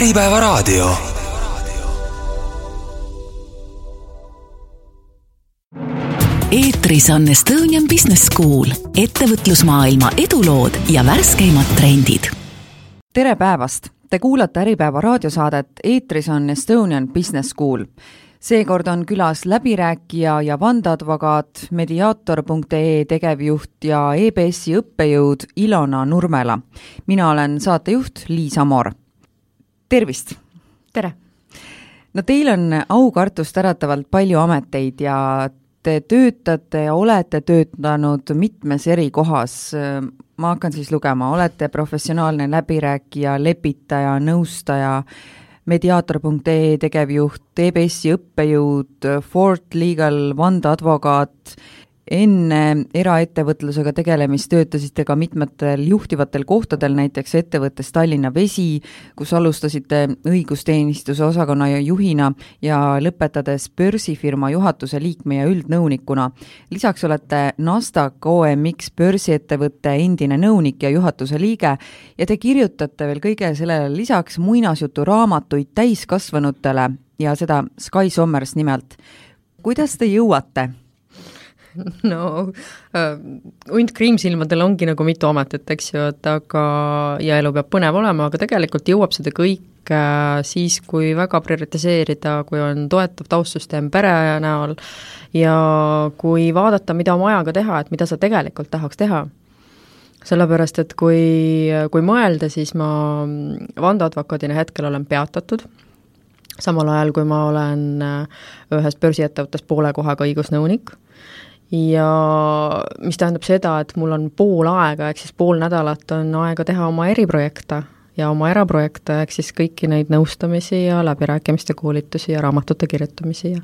Äripäevaraadio. eetris on Estonian Business School, ettevõtlusmaailma edulood ja värskeimad trendid. tere päevast! Te kuulate Äripäeva raadiosaadet, eetris on Estonian Business School. seekord on külas läbirääkija ja vandeadvokaat, mediaator.ee tegevjuht ja EBS-i õppejõud Ilona Nurmela. mina olen saatejuht Liis Amor. Tervist! tere! no teil on aukartust äratavalt palju ameteid ja te töötate ja olete töötanud mitmes eri kohas. ma hakkan siis lugema, olete professionaalne läbirääkija, lepitaja, nõustaja, mediaator.ee tegevjuht, EBS-i õppejõud, Fort Legal vandeadvokaat, enne eraettevõtlusega tegelemist töötasite ka mitmetel juhtivatel kohtadel, näiteks ettevõttes Tallinna Vesi, kus alustasite õigusteenistuse osakonna juhina ja lõpetades börsifirma juhatuse liikme ja üldnõunikuna. lisaks olete Nasdaq OMX börsiettevõtte endine nõunik ja juhatuse liige ja te kirjutate veel kõige sellele lisaks muinasjuturaamatuid täiskasvanutele ja seda Sky Sommers nimelt. kuidas te jõuate no äh, hunt kriimsilmadel ongi nagu mitu ametit, eks ju, et aga, ja elu peab põnev olema, aga tegelikult jõuab seda kõike äh, siis, kui väga prioritiseerida, kui on toetav taustsüsteem pere näol ja kui vaadata, mida oma ajaga teha, et mida sa tegelikult tahaks teha. Sellepärast, et kui, kui mõelda, siis ma vandeadvokaadina hetkel olen peatatud, samal ajal kui ma olen äh, ühes börsiettevõttes poole kohaga õigusnõunik ja mis tähendab seda, et mul on pool aega, ehk siis pool nädalat on aega teha oma eriprojekte ja oma eraprojekte, ehk siis kõiki neid nõustamisi ja läbirääkimiste koolitusi ja raamatute kirjutamisi ja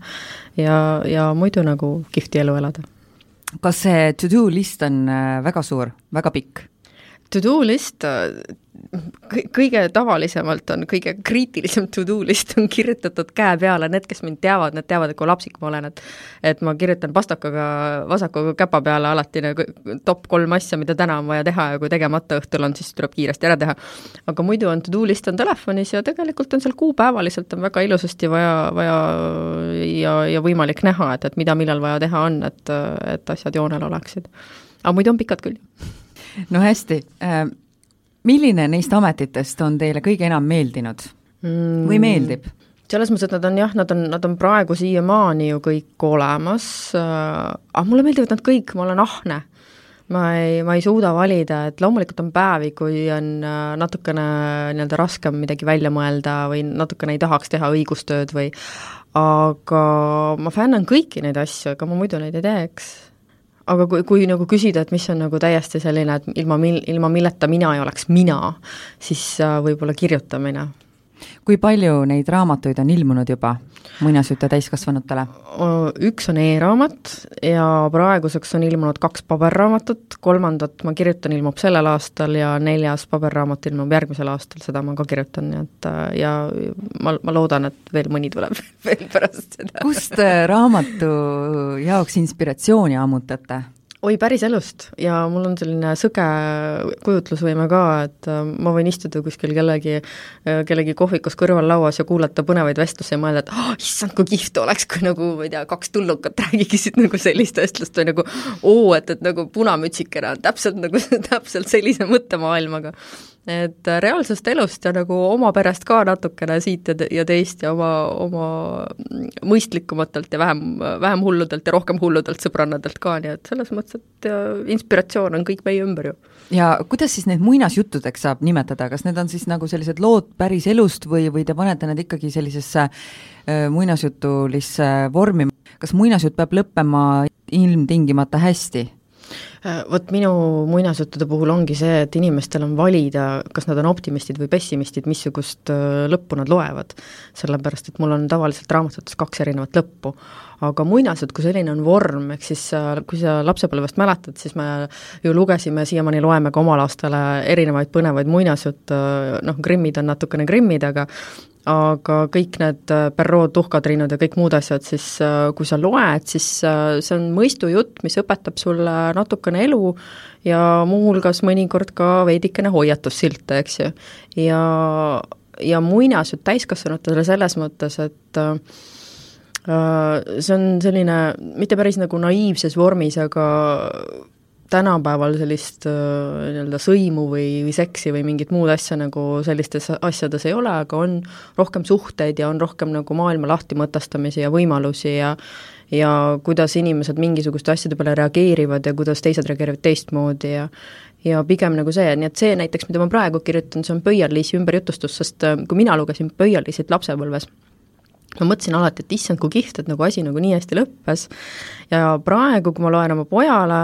ja, ja muidu nagu kihvti elu elada. kas see to-do list on äh, väga suur, väga pikk? To-do list kõige tavalisemalt on, kõige kriitilisem to-do list on kirjutatud käe peale, need, kes mind teavad, need teavad, et kui lapsik ma olen, et et ma kirjutan pastakaga vasaku käpa peale alati nagu top kolm asja, mida täna on vaja teha ja kui tegemata õhtul on, siis tuleb kiiresti ära teha. aga muidu on to-do list on telefonis ja tegelikult on seal kuupäevaliselt on väga ilusasti vaja, vaja ja, ja võimalik näha, et, et mida millal vaja teha on, et, et asjad joonel oleksid. aga muidu on pikad küll. No hästi äh milline neist ametitest on teile kõige enam meeldinud mm. või meeldib? selles mõttes, et nad on jah, nad on, nad on praegu siiamaani ju kõik olemas äh,, aga mulle meeldivad nad kõik, ma olen ahne. ma ei, ma ei suuda valida, et loomulikult on päevi, kui on äh, natukene nii-öelda raskem midagi välja mõelda või natukene ei tahaks teha õigustööd või aga ma fännan kõiki neid asju, ega ma muidu neid ei teeks aga kui, kui nagu küsida, et mis on nagu täiesti selline, et ilma mil-, ilma milleta mina ei oleks mina, siis äh, võib-olla kirjutamine. Kui palju neid raamatuid on ilmunud juba, muinasjutte täiskasvanutele? Üks on e-raamat ja praeguseks on ilmunud kaks paberraamatut, kolmandat ma kirjutan, ilmub sellel aastal ja neljas paberraamat ilmub järgmisel aastal, seda ma ka kirjutan, nii et ja ma, ma loodan, et veel mõni tuleb veel pärast seda. kust äh, raamatu jaoks inspiratsiooni ammutate? Oi, päris elust. Ja mul on selline sõge kujutlusvõime ka, et äh, ma võin istuda kuskil kellegi, äh, kellegi kohvikus kõrvallauas ja kuulata põnevaid vestlusi ja mõelda, et oh, issand, kui kihvt oleks, kui nagu ma ei tea, kaks tulnukat räägiksid nagu sellist vestlust või nagu oo, et, et nagu punamütsikene on täpselt nagu, täpselt sellise mõttemaailmaga et reaalsest elust ja nagu oma perest ka natukene siit ja, ja teist ja oma, oma mõistlikumatelt ja vähem, vähem hulludelt ja rohkem hulludelt sõbrannadelt ka, nii et selles mõttes, et inspiratsioon on kõik meie ümber ju. ja kuidas siis neid muinasjuttudeks saab nimetada, kas need on siis nagu sellised lood päris elust või, või te panete need ikkagi sellisesse muinasjutulisse vormi, kas muinasjutt peab lõppema ilmtingimata hästi? Äh, vot minu muinasjuttude puhul ongi see, et inimestel on valida, kas nad on optimistid või pessimistid, missugust äh, lõppu nad loevad. sellepärast, et mul on tavaliselt raamatutes kaks erinevat lõppu. aga muinasjutt kui selline on vorm, ehk siis kui sa lapsepõlvest mäletad, siis me ju lugesime, siiamaani loeme ka oma lastele erinevaid põnevaid muinasjutte, noh, Grimmid on natukene Grimmid, aga aga kõik need äh, Perrault tuhkatriinud ja kõik muud asjad, siis äh, kui sa loed, siis äh, see on mõistujutt, mis õpetab sulle natukene elu ja muuhulgas mõnikord ka veidikene hoiatussilte, eks ju. ja ja muinasjutt täiskasvanutele selles mõttes, et äh, see on selline mitte päris nagu naiivses vormis, aga tänapäeval sellist äh, nii-öelda sõimu või, või seksi või mingit muud asja nagu sellistes asjades ei ole, aga on rohkem suhteid ja on rohkem nagu maailma lahtimõtestamisi ja võimalusi ja ja kuidas inimesed mingisuguste asjade peale reageerivad ja kuidas teised reageerivad teistmoodi ja ja pigem nagu see, nii et see näiteks, mida ma praegu kirjutan, see on Pöial-Liisi ümberjutustus, sest äh, kui mina lugesin Pöial-Liisit lapsepõlves, ma mõtlesin alati, et issand, kui kihvt, et nagu asi nagu nii hästi lõppes. Ja praegu, kui ma loen oma pojale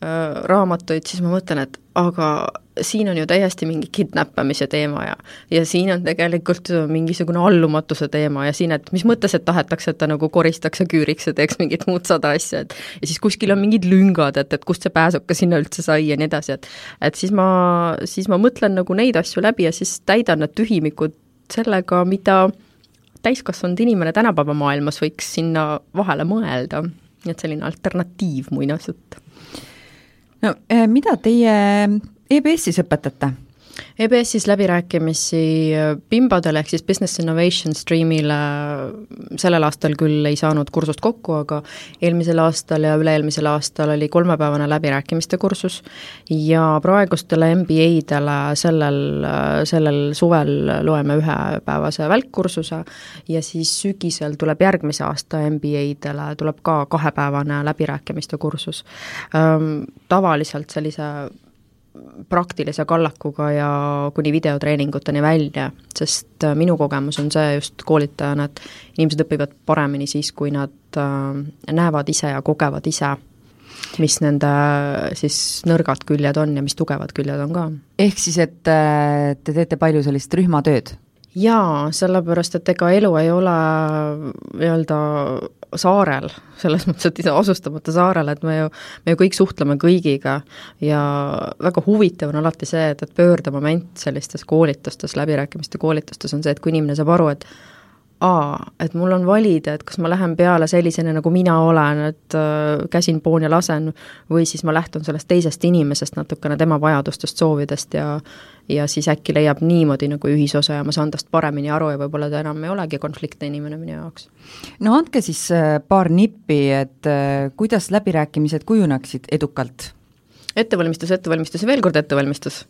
raamatuid, siis ma mõtlen, et aga siin on ju täiesti mingi kidnappamise teema ja ja siin on tegelikult mingisugune allumatuse teema ja siin, et mis mõttes, et tahetakse, et ta nagu koristaks ja küüriks ja teeks mingit muud sada asja, et ja siis kuskil on mingid lüngad, et, et kust see pääsuke sinna üldse sai ja nii edasi, et et siis ma, siis ma mõtlen nagu neid asju läbi ja siis täidan need tühimikud sellega, mida täiskasvanud inimene tänapäeva maailmas võiks sinna vahele mõelda. nii et selline alternatiiv muinasjutt no eh, mida teie EBS-is õpetate? EBS-is läbirääkimisi Bimbadele ehk siis Business Innovation Streamile sellel aastal küll ei saanud kursust kokku, aga eelmisel aastal ja üle-eelmisel aastal oli kolmepäevane läbirääkimiste kursus ja praegustele MBA-dele sellel, sellel suvel loeme ühepäevase välkkursuse ja siis sügisel tuleb järgmise aasta MBA-dele tuleb ka kahepäevane läbirääkimiste kursus. Tavaliselt sellise praktilise kallakuga ja kuni videotreeninguteni välja, sest äh, minu kogemus on see just koolitajana, et inimesed õpivad paremini siis, kui nad äh, näevad ise ja kogevad ise, mis nende siis nõrgad küljed on ja mis tugevad küljed on ka. ehk siis, et äh, te teete palju sellist rühmatööd? Jaa, sellepärast et ega elu ei ole nii-öelda saarel, selles mõttes, et asustamata saarel, et me ju, me ju kõik suhtleme kõigiga. Ja väga huvitav on alati see, et, et pöördemoment sellistes koolitustes, läbirääkimiste koolitustes on see, et kui inimene saab aru, et aa, et mul on valida, et kas ma lähen peale sellisena, nagu mina olen, et äh, käsin, poon ja lasen, või siis ma lähtun sellest teisest inimesest natukene, tema vajadustest, soovidest ja ja siis äkki leiab niimoodi nagu ühisosa ja ma saan tast paremini aru ja võib-olla ta enam ei olegi konfliktne inimene minu jaoks. no andke siis äh, paar nippi, et äh, kuidas läbirääkimised kujuneksid edukalt? ettevalmistus, ettevalmistus ja veel kord ettevalmistus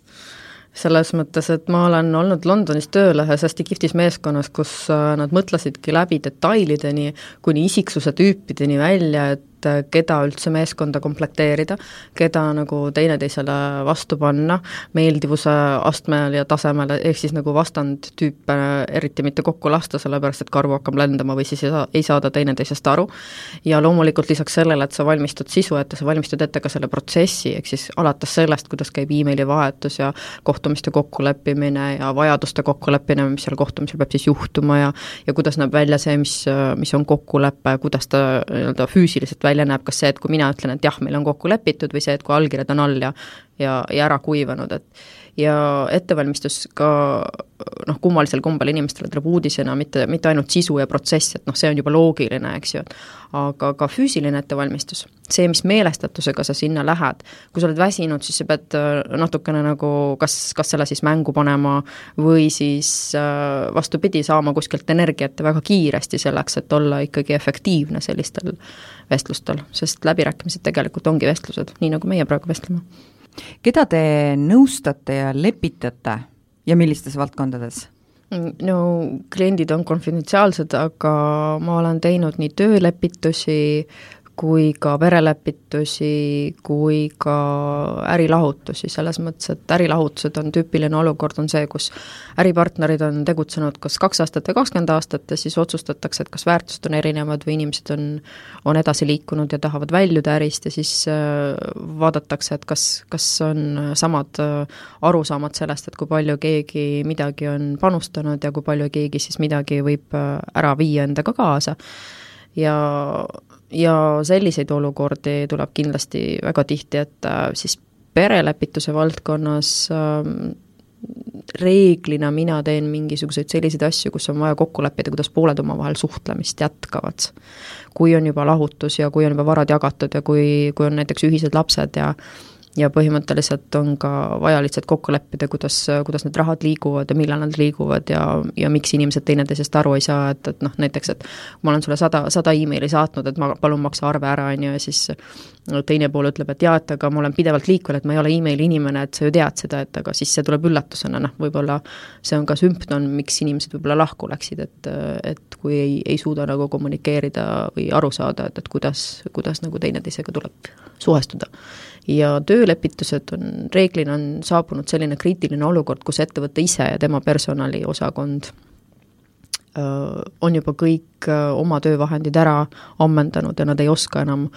selles mõttes, et ma olen olnud Londonis tööl ühes hästi kihvtis meeskonnas, kus äh, nad mõtlesidki läbi detailideni kuni isiksuse tüüpideni välja, et keda üldse meeskonda komplekteerida, keda nagu teineteisele vastu panna, meeldivuse astmel ja tasemel, ehk siis nagu vastandtüüpe eriti mitte kokku lasta, sellepärast et karvu hakkab lendama või siis ei saa, ei saada teineteisest aru. ja loomulikult lisaks sellele, et sa valmistud sisu ette, sa valmistad ette ka selle protsessi, ehk siis alates sellest, kuidas käib emaili vahetus ja kohtumiste kokkuleppimine ja vajaduste kokkuleppimine, mis seal kohtumisel peab siis juhtuma ja ja kuidas näeb välja see, mis, mis on kokkulepe, kuidas ta nii-öelda füüsiliselt välja näeb, kas see, et kui mina ütlen, et jah, meil on kokku lepitud, või see, et kui allkirjad on all ja ja, ja ära kuivanud, et ja ettevalmistus ka noh, kummalisel kombel inimestele tuleb uudisena mitte, mitte ainult sisu ja protsess, et noh, see on juba loogiline, eks ju, aga ka füüsiline ettevalmistus, see, mis meelestatusega sa sinna lähed, kui sa oled väsinud, siis sa pead äh, natukene nagu kas, kas selle siis mängu panema või siis äh, vastupidi, saama kuskilt energiat väga kiiresti selleks, et olla ikkagi efektiivne sellistel vestlustel, sest läbirääkimised tegelikult ongi vestlused, nii nagu meie praegu vestleme keda te nõustate ja lepitate ja millistes valdkondades? no kliendid on konfidentsiaalsed, aga ma olen teinud nii töölepitusi kui ka perelepitusi, kui ka ärilahutusi, selles mõttes, et ärilahutused on tüüpiline olukord, on see, kus äripartnerid on tegutsenud kas kaks aastat või kakskümmend aastat ja siis otsustatakse, et kas väärtused on erinevad või inimesed on, on edasi liikunud ja tahavad väljuda ärist ja siis äh, vaadatakse, et kas, kas on samad äh, arusaamad sellest, et kui palju keegi midagi on panustanud ja kui palju keegi siis midagi võib äh, ära viia endaga kaasa. Ja ja selliseid olukordi tuleb kindlasti väga tihti ette siis perelepituse valdkonnas äh, reeglina mina teen mingisuguseid selliseid asju, kus on vaja kokku leppida, kuidas pooled omavahel suhtlemist jätkavad. kui on juba lahutus ja kui on juba varad jagatud ja kui, kui on näiteks ühised lapsed ja ja põhimõtteliselt on ka vaja lihtsalt kokku leppida, kuidas, kuidas need rahad liiguvad ja millal nad liiguvad ja, ja miks inimesed teineteisest aru ei saa, et, et noh, näiteks, et ma olen sulle sada, sada emaili saatnud, et ma palun maksa arve ära, on ju, ja siis teine pool ütleb, et jaa, et aga ma olen pidevalt liikvel, et ma ei ole emaili inimene, et sa ju tead seda, et aga siis see tuleb üllatusena, noh, võib-olla see on ka sümptom, miks inimesed võib-olla lahku läksid, et, et kui ei, ei suuda nagu kommunikeerida või aru saada, et, et kuidas, kuidas nagu teineteisega tuleb suhestuda ja töölepitused on, reeglina on saabunud selline kriitiline olukord, kus ettevõte ise ja tema personaliosakond on juba kõik oma töövahendid ära ammendanud ja nad ei oska enam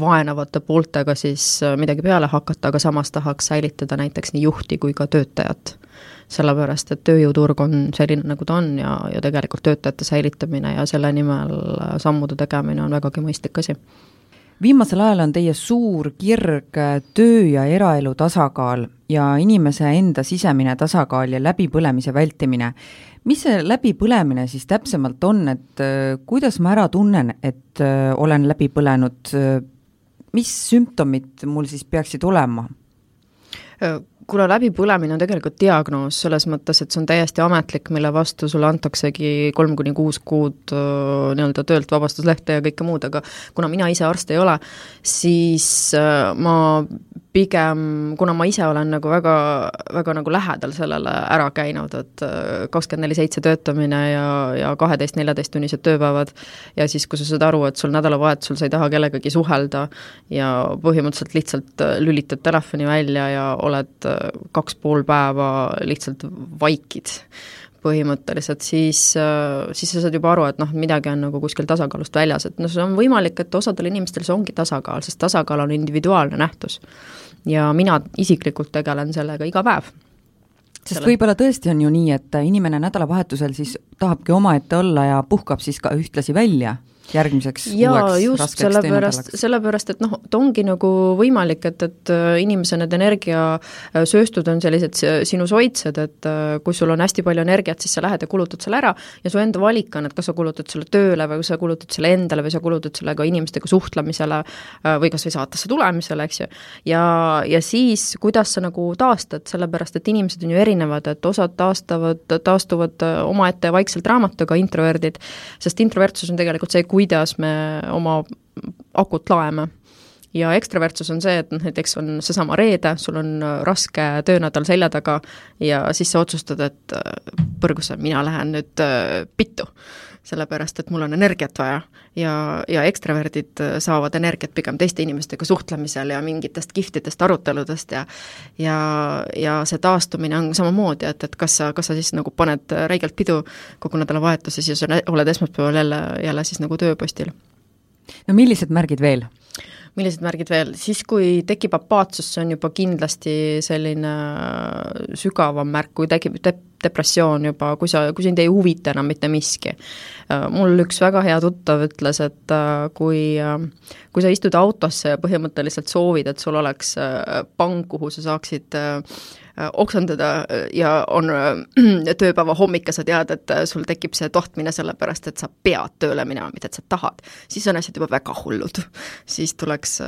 vaenavate pooltega siis midagi peale hakata, aga samas tahaks säilitada näiteks nii juhti kui ka töötajat. sellepärast, et tööjõuturg on selline, nagu ta on ja, ja tegelikult töötajate säilitamine ja selle nimel sammude tegemine on vägagi mõistlik asi viimasel ajal on teie suur kirg äh, töö ja eraelu tasakaal ja inimese enda sisemine tasakaal ja läbipõlemise vältimine. mis see läbipõlemine siis täpsemalt on, et äh, kuidas ma ära tunnen, et äh, olen läbi põlenud, mis sümptomid mul siis peaksid olema? Kuna läbipõlemine on tegelikult diagnoos selles mõttes, et see on täiesti ametlik, mille vastu sulle antaksegi kolm kuni kuus kuud nii-öelda töölt vabastuslehte ja kõike muud, aga kuna mina ise arst ei ole, siis ma pigem, kuna ma ise olen nagu väga, väga nagu lähedal sellele ära käinud, et äh, kakskümmend neli seitse töötamine ja, ja kaheteist-neljateisttunnised tööpäevad ja siis, kui sa saad aru, et sul nädalavahetusel sa ei taha kellegagi suhelda ja põhimõtteliselt lihtsalt äh, lülitad telefoni välja ja oled äh, kaks pool päeva lihtsalt vaikid põhimõtteliselt, siis, siis sa saad juba aru, et noh, midagi on nagu kuskil tasakaalust väljas, et noh, see on võimalik, et osadel inimestel see ongi tasakaal, sest tasakaal on individuaalne nähtus. Ja mina isiklikult tegelen sellega iga päev. Sest selle... võib-olla tõesti on ju nii, et inimene nädalavahetusel siis tahabki omaette olla ja puhkab siis ka ühtlasi välja järgmiseks jaa, just, sellepärast, sellepärast et noh, ta ongi nagu võimalik, et, et äh, inimese need energiasööstud on sellised sinusoidsed, et äh, kui sul on hästi palju energiat, siis sa lähed ja kulutad selle ära ja su enda valik on, et kas sa kulutad selle tööle või sa kulutad selle endale või sa kulutad selle ka inimestega suhtlemisele äh, või kas või saatesse tulemisele, eks ju. ja, ja siis, kuidas sa nagu taastad, sellepärast et inimesed on ju erinevad, et osad taastavad, taastuvad omaette vaikselt raamatuga, introverdid, sest introvertsus on tegelikult see, kuidas me oma akut laeme ja ekstravertsus on see, et noh, näiteks on seesama reede, sul on raske töönädal selja taga ja siis sa otsustad, et äh, põrgusse, mina lähen nüüd äh, pittu. Sellepärast, et mul on energiat vaja ja, ja ekstraverdid äh, saavad energiat pigem teiste inimestega suhtlemisel ja mingitest kihvtidest aruteludest ja ja, ja see taastumine on samamoodi, et, et kas sa, kas sa siis nagu paned räigelt pidu kogu nädalavahetuses ja sa oled esmaspäeval jälle, jälle siis nagu tööpostil. no millised märgid veel? Millised märgid veel, siis kui tekib apaatsus, see on juba kindlasti selline sügavam märk, kui tekib de-, depressioon juba, kui sa, kui sind ei huvita enam mitte miski. mul üks väga hea tuttav ütles, et äh, kui, äh, kui sa istud autosse ja põhimõtteliselt soovid, et sul oleks äh, pang, kuhu sa saaksid Äh, oksendada äh, ja on äh, tööpäeva hommik ja sa tead, et sul tekib see tohtmine sellepärast, et sa pead tööle minema, mitte et sa tahad, siis on asjad juba väga hullud. siis tuleks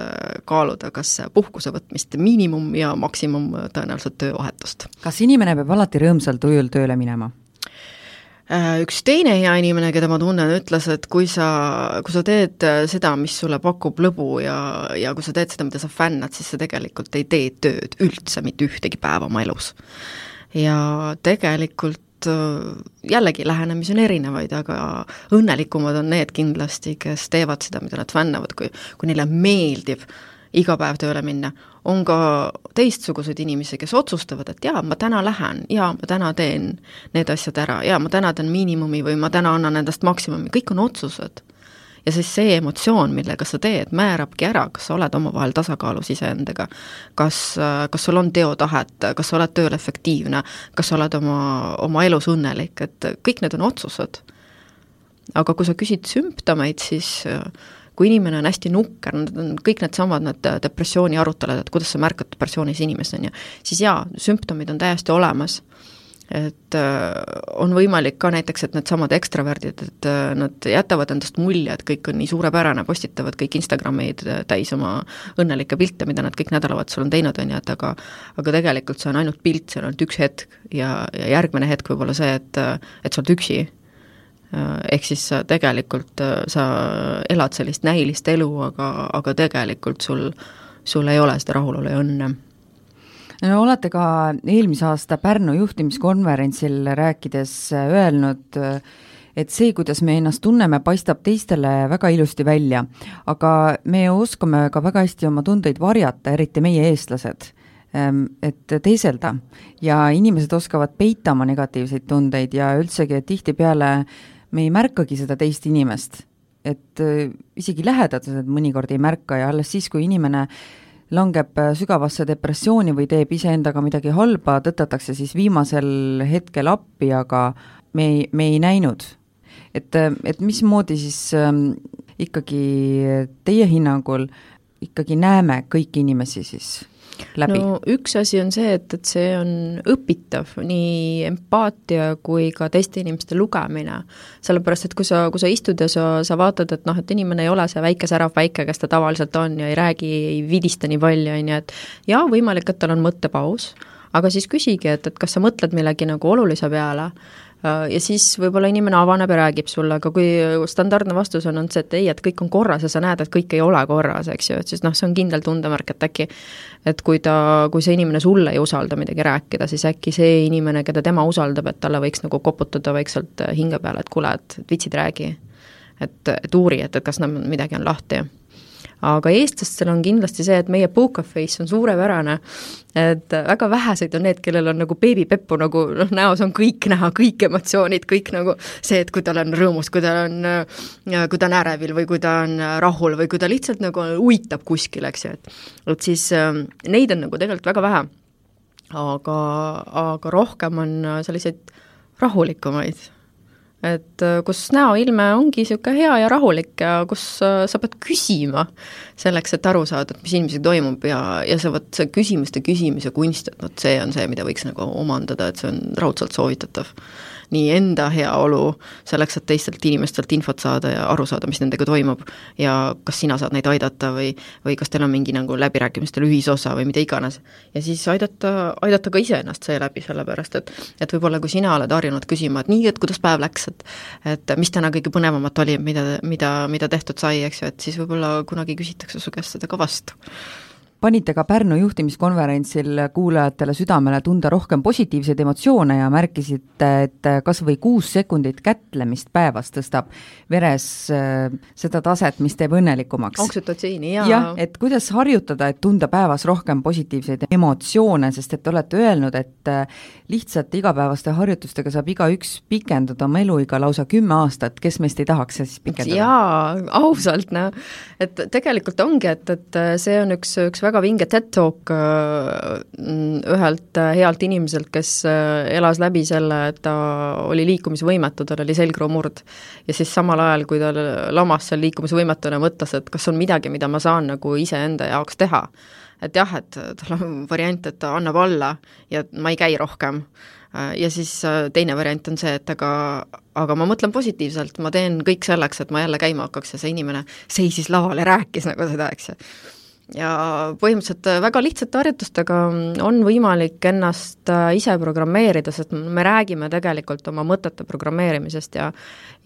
kaaluda, kas puhkuse võtmist miinimum ja maksimum tõenäoliselt töövahetust. kas inimene peab alati rõõmsal tujul tööle minema? Äh, üks teine hea inimene, keda ma tunnen, ütles, et kui sa, kui sa teed äh, seda, mis sulle pakub lõbu ja, ja kui sa teed seda, mida sa fännad, siis sa tegelikult ei tee tööd üldse mitte ühtegi päeva oma elus. ja tegelikult äh, jällegi lähenemisi on erinevaid, aga õnnelikumad on need kindlasti, kes teevad seda, mida nad fännavad, kui, kui neile meeldib iga päev tööle minna, on ka teistsuguseid inimesi, kes otsustavad, et jaa, ma täna lähen, jaa, ma täna teen need asjad ära, jaa, ma täna teen miinimumi või ma täna annan endast maksimumi, kõik on otsused. ja siis see emotsioon, millega sa teed, määrabki ära, kas sa oled omavahel tasakaalus iseendaga, kas, kas sul on teotahet, kas sa oled tööl efektiivne, kas sa oled oma, oma elus õnnelik, et kõik need on otsused. aga kui sa küsid sümptomeid, siis äh, kui inimene on hästi nukker, need on kõik needsamad need depressiooni arutelud, et kuidas sa märkad depressioonis inimest, on ju, siis jaa, sümptomid on täiesti olemas, et äh, on võimalik ka näiteks, et needsamad ekstraverdid, et äh, nad jätavad endast mulje, et kõik on nii suurepärane, postitavad kõik Instagramid täis oma õnnelikke pilte, mida nad kõik nädalavahetusel on teinud, on ju, et aga aga tegelikult see on ainult pilt, see on ainult üks hetk ja, ja järgmine hetk võib olla see, et et sa oled üksi. Ehk siis sa tegelikult, sa elad sellist näilist elu, aga, aga tegelikult sul, sul ei ole seda rahulolu ja õnne no olete ka eelmise aasta Pärnu juhtimiskonverentsil rääkides äh, öelnud, äh, et see, kuidas me ennast tunneme, paistab teistele väga ilusti välja. aga me oskame ka väga hästi oma tundeid varjata, eriti meie, eestlased ähm, et teeselda ja inimesed oskavad peita oma negatiivseid tundeid ja üldsegi, et tihtipeale me ei märkagi seda teist inimest. et äh, isegi lähedased mõnikord ei märka ja alles siis, kui inimene langeb äh, sügavasse depressiooni või teeb iseendaga midagi halba, tõtatakse siis viimasel hetkel appi, aga me ei, me ei näinud. et, äh, et mismoodi siis ähm, ikkagi teie hinnangul ikkagi näeme kõiki inimesi siis? Läbi? no üks asi on see, et, et see on õpitav, nii empaatia kui ka teiste inimeste lugemine. sellepärast, et kui sa, kui sa istud ja sa, sa vaatad, et noh, et inimene ei ole see väike särav päike, kes ta tavaliselt on ja ei räägi, ei vidista nii palju, on ju, et jaa, võimalik, et tal on mõttepaus, aga siis küsigi, et, et kas sa mõtled millegi nagu olulise peale ja siis võib-olla inimene avaneb ja räägib sulle, aga kui standardne vastus on olnud see, et ei, et kõik on korras ja sa näed, et kõik ei ole korras, eks ju, et siis noh, see on kindel tundemärk, et äkki et kui ta, kui see inimene sulle ei usalda midagi rääkida, siis äkki see inimene, keda tema usaldab, et talle võiks nagu koputada vaikselt hinge peale, et kuule, et, et vitsid, räägi. et, et uuri, et, et kas nad, midagi on lahti aga eestlastel on kindlasti see, et meie poker face on suurepärane, et väga vähesed on need, kellel on nagu beebipeppu nagu noh, näos on kõik näha, kõik emotsioonid, kõik nagu see, et kui tal on rõõmus, kui ta on, kui ta on ärevil või kui ta on rahul või kui ta lihtsalt nagu uitab kuskil, eks ju, et et siis äh, neid on nagu tegelikult väga vähe. aga, aga rohkem on selliseid rahulikumaid et äh, kus näoilme ongi niisugune hea ja rahulik ja kus äh, sa pead küsima selleks, et aru saada, et mis inimesega toimub ja, ja see vot see küsimuste küsimise kunst, et vot see on see, mida võiks nagu omandada, et see on raudselt soovitatav nii enda heaolu, selleks, et teistelt inimestelt infot saada ja aru saada, mis nendega toimub, ja kas sina saad neid aidata või, või kas teil on mingi nagu läbirääkimistel ühisosa või mida iganes. ja siis aidata, aidata ka iseennast seeläbi, sellepärast et et võib-olla kui sina oled harjunud küsima, et nii, et kuidas päev läks, et et mis täna kõige põnevamat oli, mida, mida, mida tehtud sai, eks ju, et siis võib-olla kunagi küsitakse su käest seda ka vastu panite ka Pärnu juhtimiskonverentsil kuulajatele südamele tunda rohkem positiivseid emotsioone ja märkisite, et kas või kuus sekundit kätlemist päevas tõstab veres äh, seda taset, mis teeb õnnelikumaks. oksütotsiini, jaa. jah, et kuidas harjutada, et tunda päevas rohkem positiivseid emotsioone, sest et te olete öelnud, et äh, lihtsalt igapäevaste harjutustega saab igaüks pikendada oma eluiga lausa kümme aastat, kes meist ei tahaks siis pikendada? jaa, ausalt, noh, et tegelikult ongi, et, et see on üks, üks väga vinge TED Talk äh, ühelt äh, healt inimeselt, kes äh, elas läbi selle, et ta oli liikumisvõimetu, tal oli selgroomurd. ja siis samal ajal, kui ta lamas seal liikumisvõimetuna, mõtles, et kas on midagi, mida ma saan nagu iseenda jaoks teha. et jah, et tal on variant, et ta annab alla ja ma ei käi rohkem ja siis teine variant on see, et aga, aga ma mõtlen positiivselt, ma teen kõik selleks, et ma jälle käima hakkaks ja see inimene seisis laval ja rääkis nagu seda, eks ju ja põhimõtteliselt äh, väga lihtsate harjutustega on võimalik ennast äh, ise programmeerida, sest me räägime tegelikult oma mõtete programmeerimisest ja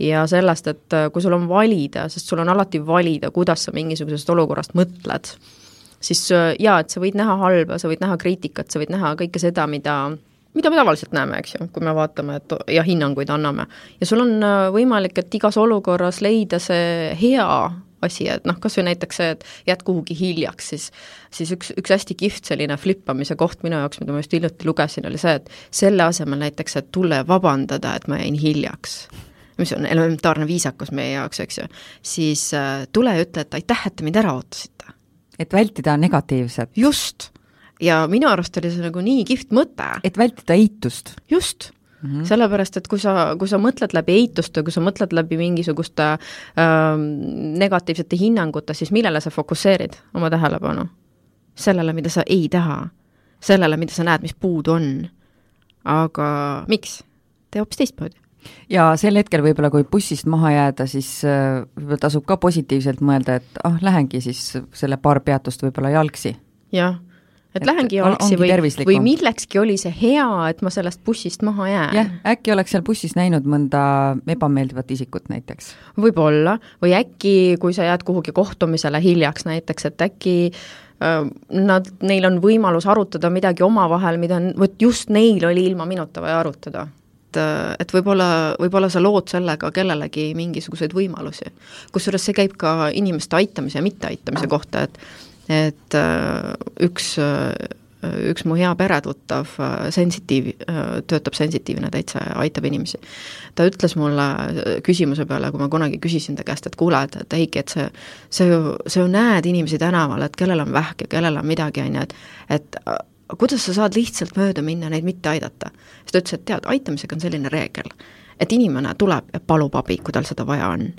ja sellest, et äh, kui sul on valida, sest sul on alati valida, kuidas sa mingisugusest olukorrast mõtled, siis jaa, et sa võid näha halba, sa võid näha kriitikat, sa võid näha kõike seda, mida mida me tavaliselt näeme, eks ju, kui me vaatame, et ja hinnanguid anname. ja sul on võimalik, et igas olukorras leida see hea asi, et noh, kas või näiteks see, et jääd kuhugi hiljaks, siis siis üks, üks hästi kihvt selline flippamise koht minu jaoks, mida ma just hiljuti lugesin, oli see, et selle asemel näiteks, et tule vabandada, et ma jäin hiljaks, mis on elementaarne viisakus meie jaoks, eks ju, siis äh, tule ja ütle, et aitäh, et te mind ära ootasite. et vältida negatiivset. just. ja minu arust oli see nagu nii kihvt mõte. et vältida eitust. just Mm -hmm. sellepärast, et kui sa, kui sa mõtled läbi eituste, kui sa mõtled läbi mingisuguste äh, negatiivsete hinnangute, siis millele sa fokusseerid oma tähelepanu? sellele, mida sa ei taha. sellele, mida sa näed, mis puudu on. aga miks? tee hoopis teistmoodi ja sel hetkel võib-olla, kui bussist maha jääda, siis äh, võib-olla tasub ka positiivselt mõelda, et ah, lähengi siis selle paar peatust võib-olla jalgsi. jah, et, lähengi jalgsi või, või millekski oli see hea, et ma sellest bussist maha jään. jah, äkki oleks seal bussis näinud mõnda ebameeldivat isikut näiteks. võib-olla, või äkki, kui sa jääd kuhugi kohtumisele hiljaks näiteks, et äkki äh, nad, neil on võimalus arutada midagi omavahel, mida on, vot just neil oli ilma minuta vaja arutada et, et võib-olla, võib-olla sa lood sellega kellelegi mingisuguseid võimalusi. kusjuures see käib ka inimeste aitamise ja mitteaitamise kohta, et et äh, üks, äh, üks mu hea peretuttav, äh, sensitiiv, töötab sensitiivne täitsa ja aitab inimesi. ta ütles mulle küsimuse peale, kui ma kunagi küsisin ta käest, et kuule, et, et Heiki, et see, see ju, sa ju näed inimesi tänaval, et kellel on vähk ja kellel on midagi, on ju, et et kuidas sa saad lihtsalt mööda minna, neid mitte aidata? siis ta ütles, et tead, aitamisega on selline reegel, et inimene tuleb ja palub abi, kui tal seda vaja on.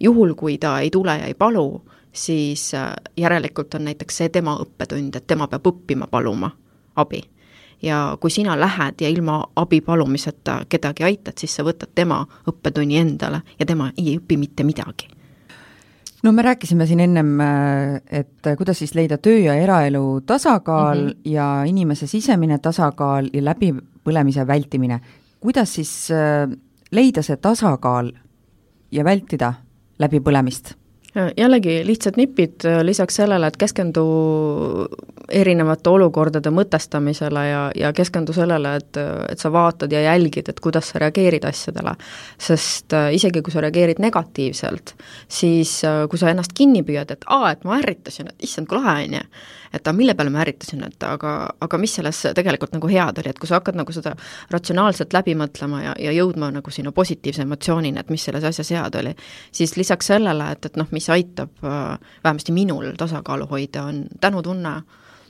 juhul, kui ta ei tule ja ei palu, siis äh, järelikult on näiteks see tema õppetund, et tema peab õppima paluma abi. ja kui sina lähed ja ilma abi palumiseta kedagi aitad, siis sa võtad tema õppetunni endale ja tema ei õpi mitte midagi no me rääkisime siin ennem, äh, et kuidas siis leida töö ja eraelu tasakaal mm -hmm. ja inimese sisemine tasakaal ja läbipõlemise vältimine. kuidas siis äh, leida see tasakaal ja vältida läbipõlemist? Jällegi lihtsad nipid äh, lisaks sellele, et keskendu erinevate olukordade mõtestamisele ja, ja keskendu sellele, et, et sa vaatad ja jälgid, et kuidas sa reageerid asjadele. sest äh, isegi, kui sa reageerid negatiivselt, siis äh, kui sa ennast kinni püüad, et aa, et ma ärritasin, et issand, kui lahe, on ju, et aga mille peale ma ärritasin, et aga, aga mis selles tegelikult nagu head oli, et kui sa hakkad nagu seda ratsionaalselt läbi mõtlema ja, ja jõudma nagu sinna positiivse emotsioonini, et mis selles asjas head oli, siis lisaks sellele, et, et noh, mis aitab äh, vähemasti minul tasakaalu hoida, on tänutunne,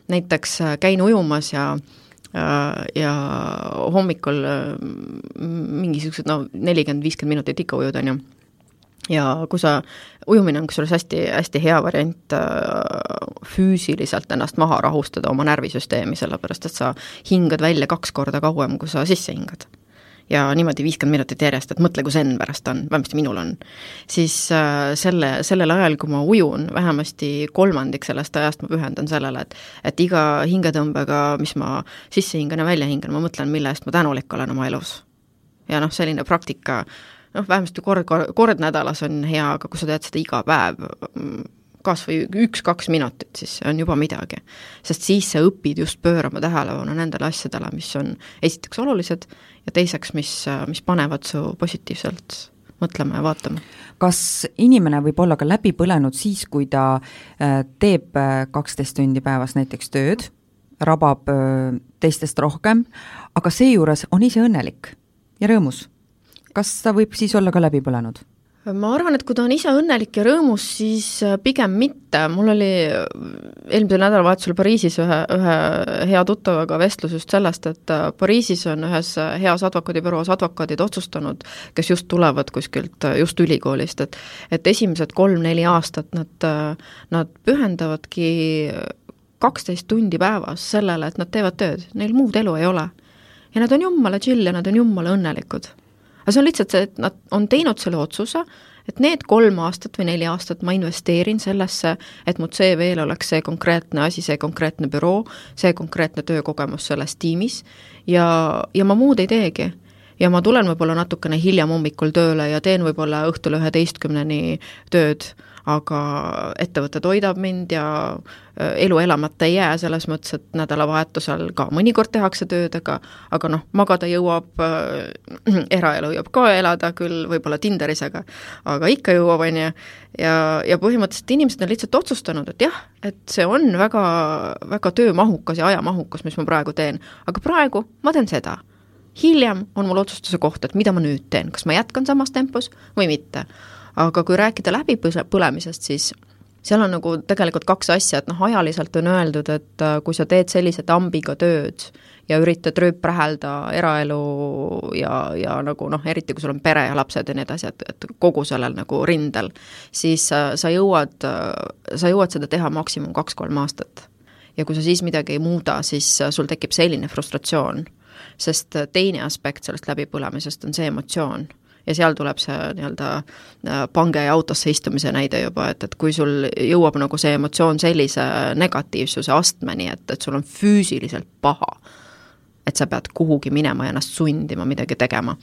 näiteks äh, käin ujumas ja äh, ja hommikul mingisugused no nelikümmend, viiskümmend minutit ikka ujud, on ju ja kui sa, ujumine on kusjuures hästi, hästi hea variant füüsiliselt ennast maha rahustada, oma närvisüsteemi, sellepärast et sa hingad välja kaks korda kauem, kui sa sisse hingad. Ja niimoodi viiskümmend minutit järjest, et mõtle, kui zen pärast on, vähemasti minul on. siis äh, selle, sellel ajal, kui ma ujun, vähemasti kolmandik sellest ajast ma pühendan sellele, et et iga hingetõmbega, mis ma sisse hingan ja välja hingan, ma mõtlen, mille eest ma tänulik olen oma elus. ja noh, selline praktika noh, vähemasti kord, kord, kord nädalas on hea, aga kui sa teed seda iga päev, kas või üks-kaks minutit, siis see on juba midagi. sest siis sa õpid just pöörama tähelepanu nendele asjadele, mis on esiteks olulised ja teiseks, mis, mis panevad su positiivselt mõtlema ja vaatama. kas inimene võib olla ka läbi põlenud siis, kui ta äh, teeb äh, kaksteist tundi päevas näiteks tööd, rabab äh, teistest rohkem, aga seejuures on ise õnnelik ja rõõmus kas ta võib siis olla ka läbi põlenud? Ma arvan, et kui ta on ise õnnelik ja rõõmus, siis äh, pigem mitte, mul oli äh, eelmisel nädalavahetusel Pariisis ühe, ühe hea tuttavaga vestlus just sellest, et äh, Pariisis on ühes heas advokaadibüroos advokaadid otsustanud, kes just tulevad kuskilt just ülikoolist, et et esimesed kolm-neli aastat nad, nad pühendavadki kaksteist tundi päevas sellele, et nad teevad tööd, neil muud elu ei ole. ja nad on jumala chill ja nad on jumala õnnelikud aga see on lihtsalt see, et nad on teinud selle otsuse, et need kolm aastat või neli aastat ma investeerin sellesse, et mu CV-l oleks see konkreetne asi, see konkreetne büroo, see konkreetne töökogemus selles tiimis. Ja, ja ma muud ei teegi ja ma tulen võib-olla natukene hiljem hommikul tööle ja teen võib-olla õhtul üheteistkümneni tööd aga ettevõte toidab mind ja äh, elu elamata ei jää, selles mõttes, et nädalavahetusel ka mõnikord tehakse tööd, aga aga noh, magada jõuab äh,, eraelu jõuab ka elada küll, võib-olla Tinderis, aga aga ikka jõuab, on ju, ja, ja põhimõtteliselt inimesed on lihtsalt otsustanud, et jah, et see on väga, väga töömahukas ja ajamahukas, mis ma praegu teen, aga praegu ma teen seda hiljem on mul otsustuse koht, et mida ma nüüd teen, kas ma jätkan samas tempos või mitte aga kui rääkida läbipõlemisest, siis seal on nagu tegelikult kaks asja, et noh, ajaliselt on öeldud, et äh, kui sa teed sellise tambiga tööd ja üritad rööprähelda eraelu ja, ja nagu noh, eriti kui sul on pere ja lapsed ja nii edasi, et, kogu sellel nagu rindel, siis sa, sa jõuad, sa jõuad seda teha maksimum kaks-kolm aastat. ja kui sa siis midagi ei muuda, siis sul tekib selline frustratsioon sest teine aspekt sellest läbipõlemisest on see emotsioon ja seal tuleb see nii-öelda äh, pange autosse istumise näide juba, et, et kui sul jõuab nagu see emotsioon sellise negatiivsuse astmeni, et, et sul on füüsiliselt paha, et sa pead kuhugi minema ja ennast sundima midagi tegema,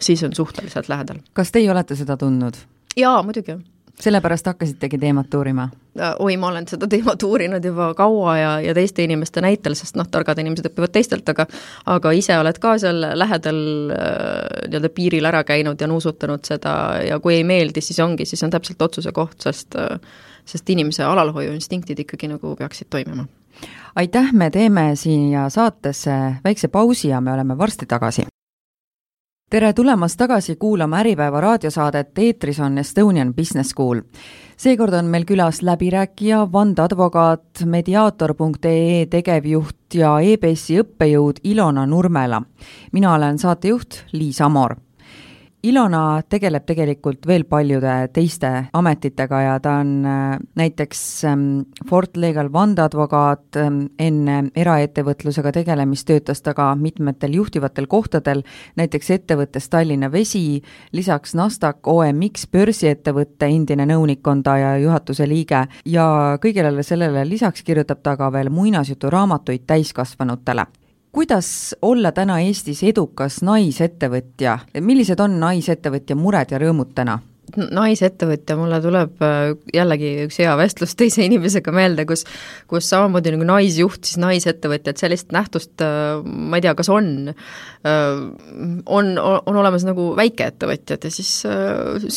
siis on suhteliselt lähedal. kas teie olete seda tundnud? jaa, muidugi sellepärast hakkasitegi teemat uurima? Äh, oi, ma olen seda teemat uurinud juba kaua ja, ja teiste inimeste näitel, sest noh, targad inimesed õpivad teistelt, aga aga ise oled ka seal lähedal äh, nii-öelda piiril ära käinud ja nuusutanud seda ja kui ei meeldi, siis ongi, siis on täpselt otsuse koht, sest äh, sest inimese alalhoiuinstinktid ikkagi nagu peaksid toimima. aitäh, me teeme siia saatesse väikse pausi ja me oleme varsti tagasi tere tulemast tagasi kuulama Äripäeva raadiosaadet, eetris on Estonian Business School. seekord on meil külas läbirääkija, vandeadvokaat, mediaator.ee tegevjuht ja EBS-i õppejõud Ilona Nurmela. mina olen saatejuht Liis Amor Ilona tegeleb tegelikult veel paljude teiste ametitega ja ta on äh, näiteks ähm, Fort Legal vandeadvokaat, ähm, enne eraettevõtlusega tegelemist töötas ta ka mitmetel juhtivatel kohtadel, näiteks ettevõttes Tallinna Vesi, lisaks Nasdaq OMX börsiettevõtte endine nõunik on ta ja juhatuse liige ja kõigele sellele lisaks kirjutab ta ka veel muinasjuturaamatuid täiskasvanutele kuidas olla täna Eestis edukas naisettevõtja, millised on naisettevõtja mured ja rõõmud täna? Naisettevõtja, mulle tuleb äh, jällegi üks hea vestlus teise inimesega meelde, kus kus samamoodi nagu naisjuht, siis naisettevõtja, et sellist nähtust äh, ma ei tea, kas on, äh, on, on olemas nagu väikeettevõtjad ja siis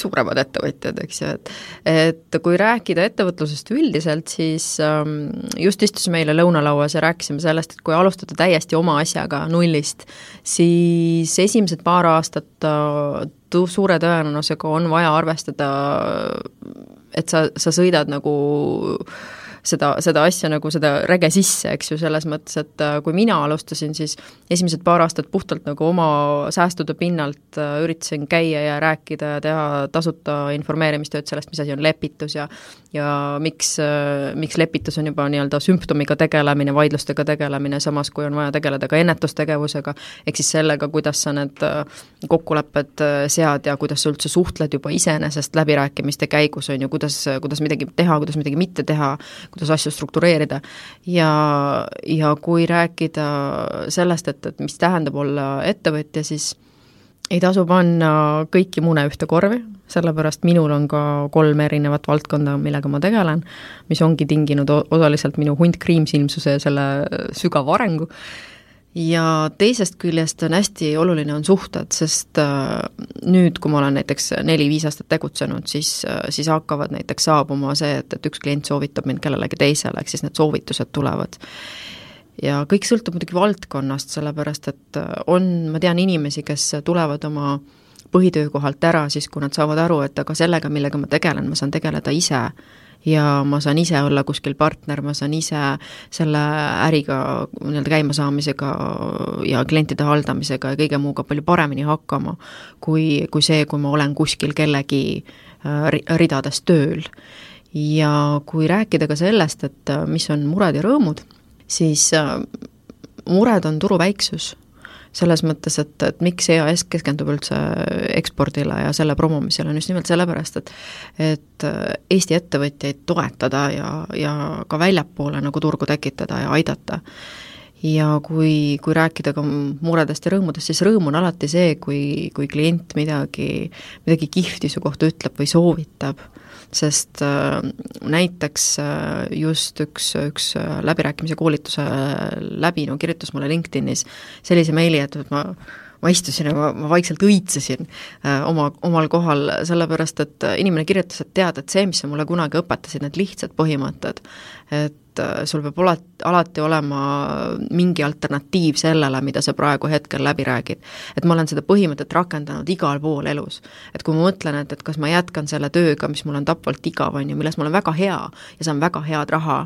suuremad ettevõtjad, eks ju, et et kui rääkida ettevõtlusest üldiselt, siis ähm, just istusime eile lõunalauas ja rääkisime sellest, et kui alustada täiesti oma asjaga nullist, siis esimesed paar aastat suure tõenäosusega on vaja arvestada, et sa, sa sõidad nagu seda, seda asja nagu seda räge sisse, eks ju, selles mõttes, et äh, kui mina alustasin, siis esimesed paar aastat puhtalt nagu oma säästude pinnalt äh, üritasin käia ja rääkida ja teha tasuta informeerimistööd sellest, mis asi on lepitus ja ja miks, äh, miks lepitus on juba nii-öelda sümptomiga tegelemine, vaidlustega tegelemine, samas kui on vaja tegeleda ka ennetustegevusega, ehk siis sellega, kuidas sa need kokkulepped sead ja kuidas sa üldse suhtled juba iseenesest läbirääkimiste käigus, on ju, kuidas, kuidas midagi teha, kuidas midagi mitte teha, kuidas asju struktureerida. ja, ja kui rääkida sellest, et, et mis tähendab olla ettevõtja, siis ei tasu panna kõiki mune ühte korvi, sellepärast minul on ka kolm erinevat valdkonda, millega ma tegelen, mis ongi tinginud osaliselt minu hunt kriimsilmsuse ja selle sügava arengu ja teisest küljest on hästi oluline, on suhted, sest äh, nüüd, kui ma olen näiteks neli-viis aastat tegutsenud, siis, äh, siis hakkavad näiteks saabuma see, et, et üks klient soovitab mind kellelegi teisele, ehk siis need soovitused tulevad. ja kõik sõltub muidugi valdkonnast, sellepärast et äh, on, ma tean inimesi, kes tulevad oma põhitöökohalt ära siis, kui nad saavad aru, et aga sellega, millega ma tegelen, ma saan tegeleda ise ja ma saan ise olla kuskil partner, ma saan ise selle äriga nii-öelda käimasaamisega ja klientide haldamisega ja kõige muuga palju paremini hakkama, kui, kui see, kui ma olen kuskil kellegi äh, ridades tööl. ja kui rääkida ka sellest, et äh, mis on mured ja rõõmud, siis äh, mured on turu väiksus selles mõttes, et, et miks EAS keskendub üldse ekspordile ja selle promomisele, on just nimelt sellepärast, et et Eesti ettevõtjaid toetada ja, ja ka väljapoole nagu turgu tekitada ja aidata. Ja kui, kui rääkida ka muredest ja rõõmudest, siis rõõm on alati see, kui, kui klient midagi, midagi kihvti su kohta ütleb või soovitab. Sest äh, näiteks äh, just üks, üks äh, läbirääkimise koolituse läbinu kirjutas mulle LinkedInis sellise meili, et ma ma istusin ja ma, ma vaikselt õitsesin äh, oma, omal kohal, sellepärast et inimene kirjutas, et tead, et see, mis sa mulle kunagi õpetasid, need lihtsad põhimõtted, et äh, sul peab alati, alati olema mingi alternatiiv sellele, mida sa praegu hetkel läbi räägid. et ma olen seda põhimõtet rakendanud igal pool elus. et kui ma mõtlen, et, et kas ma jätkan selle tööga, mis mul on tapvalt igav, on ju, milles ma olen väga hea ja saan väga head raha,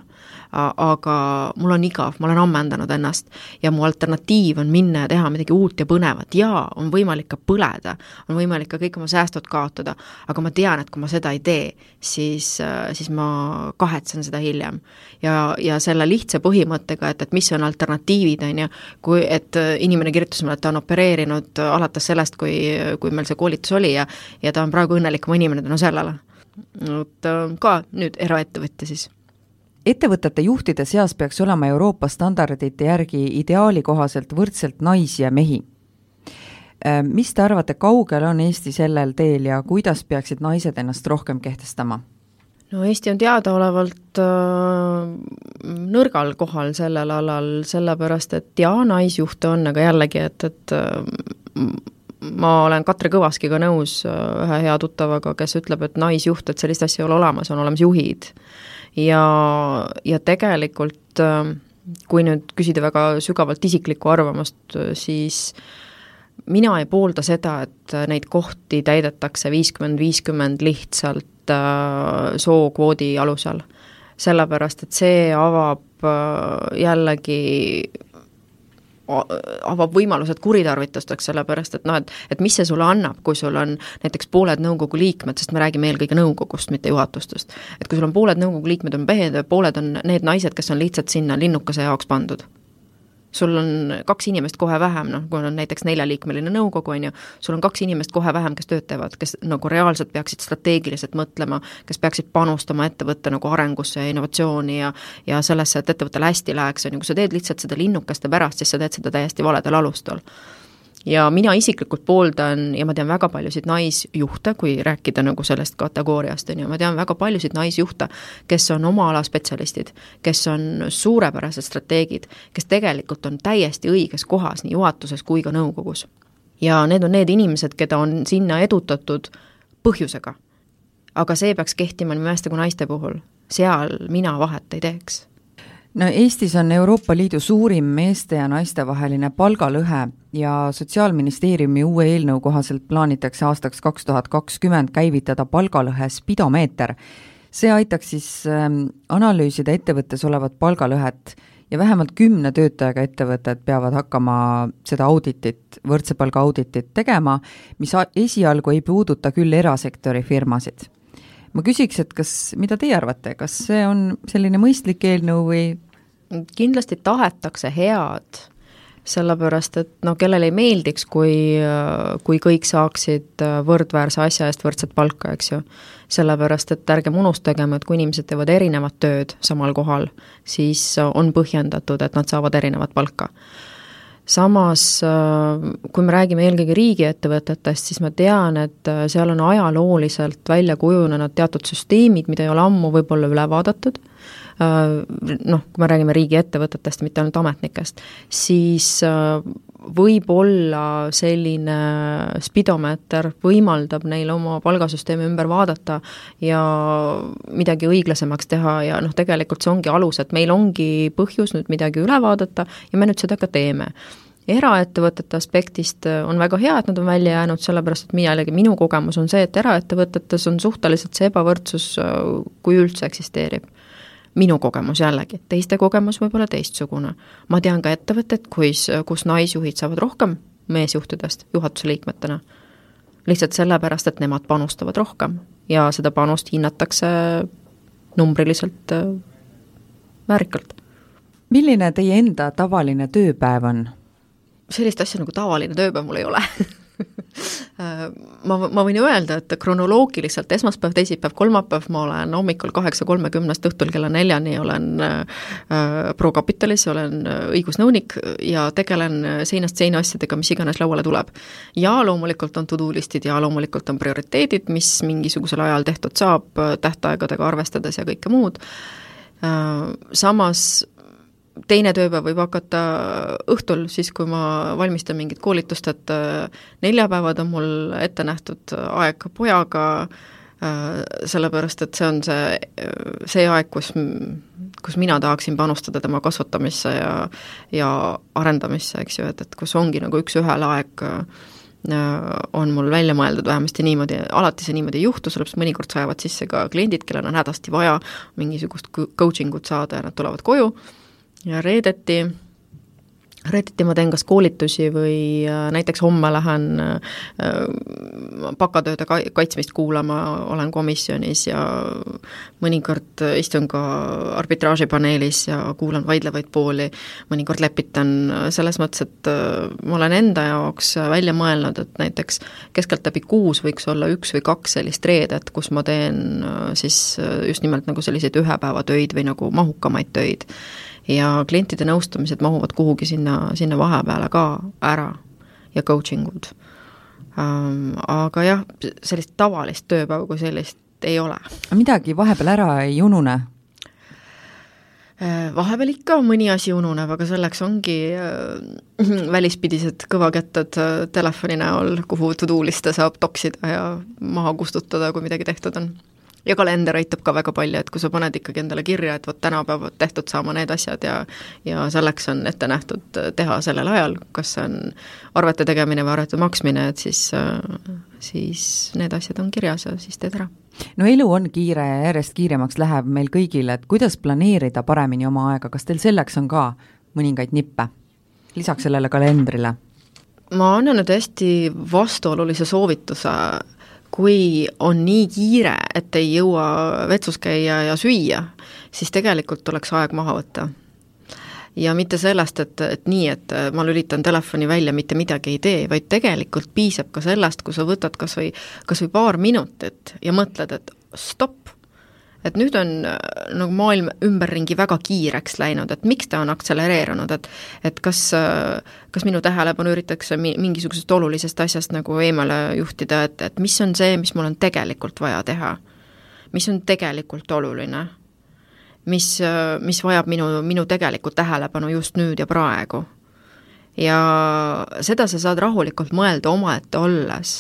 aga mul on igav, ma olen ammendanud ennast ja mu alternatiiv on minna ja teha midagi uut ja põnevat, jaa, on võimalik ka põleda, on võimalik ka kõik oma säästud kaotada, aga ma tean, et kui ma seda ei tee, siis, siis ma kahetsen seda hiljem. ja ja, ja selle lihtsa põhimõttega, et, et mis on alternatiivid, on ju, kui et äh, inimene kirjutas mulle, et ta on opereerinud alates sellest, kui, kui meil see koolitus oli ja ja ta on praegu õnnelikum inimene tänu sellele. et ka nüüd eraettevõtja siis ettevõtete juhtide seas peaks olema Euroopa standardite järgi ideaali kohaselt võrdselt naisi ja mehi. mis te arvate, kaugel on Eesti sellel teel ja kuidas peaksid naised ennast rohkem kehtestama? No Eesti on teadaolevalt äh, nõrgal kohal sellel alal, sellepärast et jaa, naisjuhte on, aga jällegi, et, et äh, ma olen Katre Kõvaskiga nõus, äh, ühe hea tuttavaga, kes ütleb, et naisjuht, et sellist asja ei ole olemas, on olemas juhid. ja, ja tegelikult äh, kui nüüd küsida väga sügavalt isiklikku arvamust, siis mina ei poolda seda, et neid kohti täidetakse viiskümmend, viiskümmend lihtsalt äh, sookvoodi alusel. sellepärast, et see avab äh, jällegi avab võimalused kuritarvitusteks, sellepärast et noh, et et mis see sulle annab, kui sul on näiteks pooled nõukogu liikmed, sest me räägime eelkõige nõukogust, mitte juhatustest. et kui sul on pooled nõukogu liikmed on mehed ja pooled on need naised, kes on lihtsalt sinna linnukese jaoks pandud sul on kaks inimest kohe vähem, noh, kui on näiteks neljaliikmeline nõukogu, on ju, sul on kaks inimest kohe vähem, kes tööd teevad, kes nagu reaalselt peaksid strateegiliselt mõtlema, kes peaksid panustama ettevõtte nagu arengusse ja innovatsiooni ja ja sellesse, et ettevõttele hästi läheks, on ju, kui sa teed lihtsalt seda linnukeste pärast, siis sa teed seda täiesti valedel alustel ja mina isiklikult pooldan ja ma tean väga paljusid naisjuhte, kui rääkida nagu sellest kategooriast, on ju, ma tean väga paljusid naisjuhte, kes on oma ala spetsialistid, kes on suurepärased strateegid, kes tegelikult on täiesti õiges kohas nii juhatuses kui ka nõukogus. ja need on need inimesed, keda on sinna edutatud põhjusega. aga see peaks kehtima nii meeste kui naiste puhul, seal mina vahet ei teeks no Eestis on Euroopa Liidu suurim meeste ja naiste vaheline palgalõhe ja Sotsiaalministeeriumi uue eelnõu kohaselt plaanitakse aastaks kaks tuhat kakskümmend käivitada palgalõhe spidomeeter. see aitaks siis ähm, analüüsida ettevõttes olevat palgalõhet ja vähemalt kümne töötajaga ettevõtted peavad hakkama seda auditit, võrdse palga auditit tegema, mis esialgu ei puuduta küll erasektori firmasid ma küsiks, et kas, mida teie arvate, kas see on selline mõistlik eelnõu või kindlasti tahetakse head, sellepärast et no kellele ei meeldiks, kui, kui kõik saaksid võrdväärse asja eest võrdset palka, eks ju. sellepärast, et ärgem unustagem, et kui inimesed teevad erinevat tööd samal kohal, siis on põhjendatud, et nad saavad erinevat palka samas kui me räägime eelkõige riigiettevõtetest, siis ma tean, et seal on ajalooliselt välja kujunenud teatud süsteemid, mida ei ole ammu võib-olla üle vaadatud noh, kui me räägime riigiettevõtetest, mitte ainult ametnikest, siis äh, võib-olla selline spidomeeter võimaldab neil oma palgasüsteemi ümber vaadata ja midagi õiglasemaks teha ja noh, tegelikult see ongi alus, et meil ongi põhjus nüüd midagi üle vaadata ja me nüüd seda ka teeme. Eraettevõtete aspektist äh, on väga hea, et nad on välja jäänud, sellepärast et mina jällegi, minu kogemus on see, et eraettevõtetes on suhteliselt see ebavõrdsus, kui üldse eksisteerib minu kogemus jällegi, teiste kogemus võib olla teistsugune. ma tean ka ettevõtteid, kus, kus naisjuhid saavad rohkem meesjuhtidest juhatuse liikmetena, lihtsalt sellepärast, et nemad panustavad rohkem ja seda panust hinnatakse numbriliselt äh, väärikalt. milline teie enda tavaline tööpäev on? sellist asja nagu tavaline tööpäev mul ei ole ma, ma võin öelda, et kronoloogiliselt esmaspäev, teisipäev, kolmapäev ma olen hommikul kaheksa kolmekümnest õhtul kella neljani olen äh, ProCapitalis, olen äh, õigusnõunik ja tegelen seinast seina asjadega, mis iganes lauale tuleb. ja loomulikult on to-do listid ja loomulikult on prioriteedid, mis mingisugusel ajal tehtud saab, tähtaegadega arvestades ja kõike muud äh,, samas teine tööpäev võib hakata õhtul, siis kui ma valmistan mingit koolitust, et äh, neljapäevad on mul ette nähtud aeg pojaga, äh, sellepärast et see on see, see aeg, kus, kus mina tahaksin panustada tema kasvatamisse ja ja arendamisse, eks ju, et, et kus ongi nagu üks-ühele aeg äh, on mul välja mõeldud, vähemasti niimoodi, alati see niimoodi ei juhtu, sellepärast mõnikord sajavad sisse ka kliendid, kellel on hädasti vaja mingisugust coaching ut saada ja nad tulevad koju ja reedeti reedeti ma teen kas koolitusi või äh, näiteks homme lähen äh, bakatööde kaitsmist kuulama, olen komisjonis ja mõnikord istun ka arbitraažipaneelis ja kuulan vaidlevaid pooli, mõnikord lepitan, selles mõttes, et äh, ma olen enda jaoks välja mõelnud, et näiteks keskeltläbi kuus võiks olla üks või kaks sellist reedet, kus ma teen siis just nimelt nagu selliseid ühepäevatöid või nagu mahukamaid töid ja klientide nõustamised mahuvad kuhugi sinna, sinna vahepeale ka ära ja coaching ud ähm,. Aga jah, sellist tavalist tööpäeva kui sellist ei ole. midagi vahepeal ära ei unune? Äh, vahepeal ikka mõni asi ununeb, aga selleks ongi äh, välispidised kõvakettad äh, telefoni näol, kuhu to-do liste saab toksida ja maha kustutada, kui midagi tehtud on ja kalender aitab ka väga palju, et kui sa paned ikkagi endale kirja, et vot täna peavad tehtud saama need asjad ja ja selleks on ette nähtud teha sellel ajal, kas see on arvete tegemine või arvete maksmine, et siis, siis need asjad on kirjas ja siis teed ära. no elu on kiire ja järjest kiiremaks läheb meil kõigil, et kuidas planeerida paremini oma aega, kas teil selleks on ka mõningaid nippe, lisaks sellele kalendrile? ma annan nüüd hästi vastuolulise soovituse kui on nii kiire, et ei jõua vetsus käia ja süüa, siis tegelikult tuleks aeg maha võtta. ja mitte sellest, et, et nii, et ma lülitan telefoni välja, mitte midagi ei tee, vaid tegelikult piisab ka sellest, kui sa võtad kas või, kas või paar minutit ja mõtled, et stopp, et nüüd on äh, nagu maailm ümberringi väga kiireks läinud, et miks ta on akselereerunud, et et kas, äh, kas minu tähelepanu üritatakse mi-, mingisugusest olulisest asjast nagu eemale juhtida, et, et mis on see, mis mul on tegelikult vaja teha? mis on tegelikult oluline? mis, äh, mis vajab minu, minu tegelikku tähelepanu just nüüd ja praegu? ja seda sa saad rahulikult mõelda omaette olles